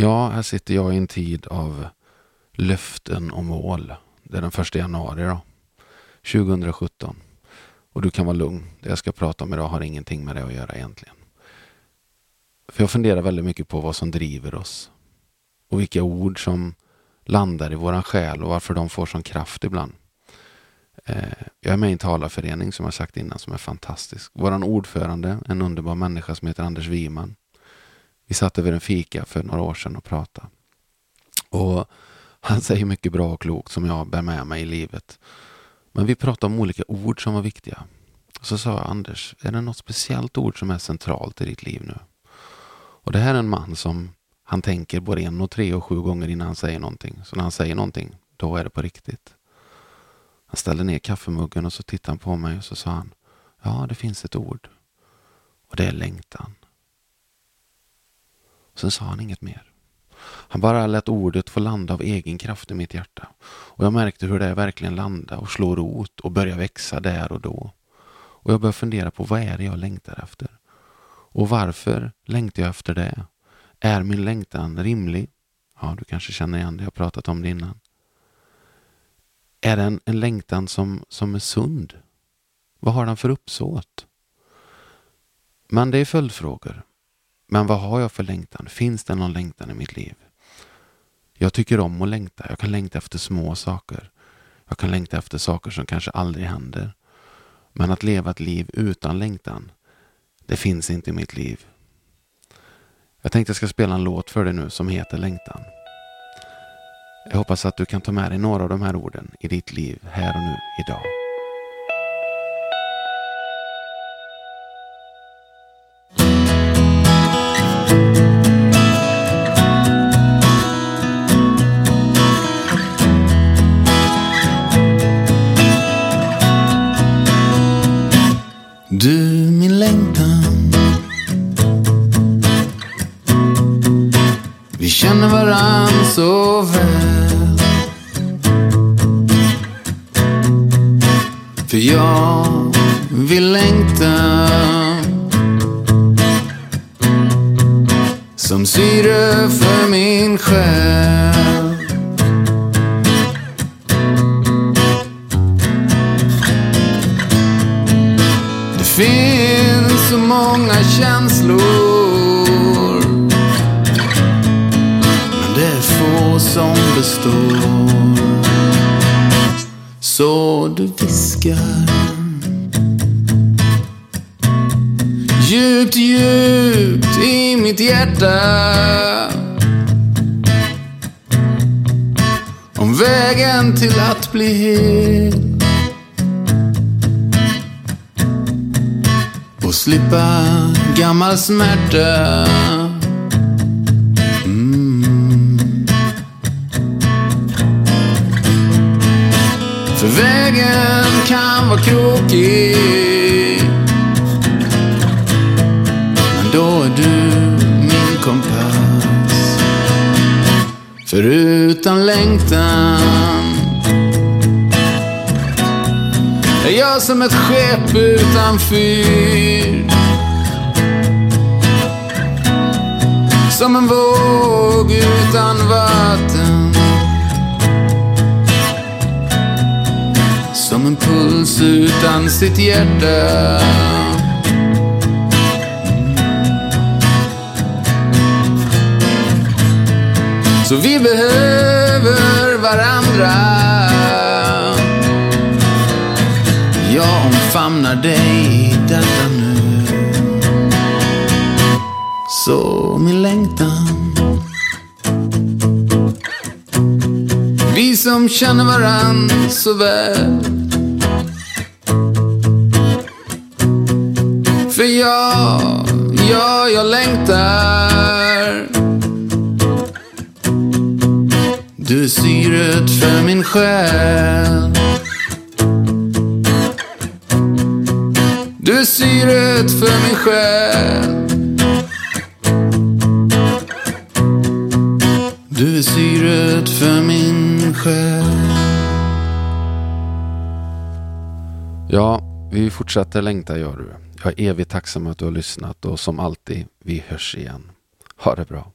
Ja, här sitter jag i en tid av löften och mål. Det är den första januari då. 2017. Och du kan vara lugn. Det jag ska prata om idag har ingenting med det att göra egentligen. För jag funderar väldigt mycket på vad som driver oss. Och vilka ord som landar i våran själ och varför de får sån kraft ibland. Eh, jag är med i en talarförening som jag sagt innan som är fantastisk. Våran ordförande, en underbar människa som heter Anders Wiman. Vi satt över en fika för några år sedan och pratade. Och han säger mycket bra och klokt som jag bär med mig i livet. Men vi pratade om olika ord som var viktiga. Så sa jag, Anders, är det något speciellt ord som är centralt i ditt liv nu? Och det här är en man som han tänker både en och tre och sju gånger innan han säger någonting. Så när han säger någonting, då är det på riktigt. Han ställde ner kaffemuggen och så tittade han på mig och så sa han, ja det finns ett ord. Och det är längtan. Sen sa han inget mer. Han bara lät ordet få landa av egen kraft i mitt hjärta. Och jag märkte hur det verkligen landade och slår rot och börjar växa där och då. Och jag började fundera på vad är det jag längtar efter? Och varför längtar jag efter det? Är min längtan rimlig? Ja, du kanske känner igen det, jag har pratat om det innan. Är det en, en längtan som, som är sund? Vad har den för uppsåt? Men det är följdfrågor. Men vad har jag för längtan? Finns det någon längtan i mitt liv? Jag tycker om att längta. Jag kan längta efter små saker. Jag kan längta efter saker som kanske aldrig händer. Men att leva ett liv utan längtan, det finns inte i mitt liv. Jag tänkte jag ska spela en låt för dig nu som heter Längtan. Jag hoppas att du kan ta med dig några av de här orden i ditt liv här och nu idag. Känner varann så väl. För jag vill längta Som syre för min själ. Det finns så många känslor. Som består. Så du viskar. Djupt, djupt i mitt hjärta. Om vägen till att bli hel. Och slippa gammal smärta. Krokig. Men då är du min kompass. För utan längtan är jag som ett skepp utan fyr. Som en våg utan vatten. En puls utan sitt hjärta. Så vi behöver varandra. Jag omfamnar dig i detta nu. Så min längtan. Vi som känner varann så väl. För jag, ja, jag längtar. Du är syret för min själ. Du är syret för min själ. Du är syret för min själ. Ja, vi fortsätter längta gör du. Jag är evigt tacksam att du har lyssnat och som alltid, vi hörs igen. Ha det bra.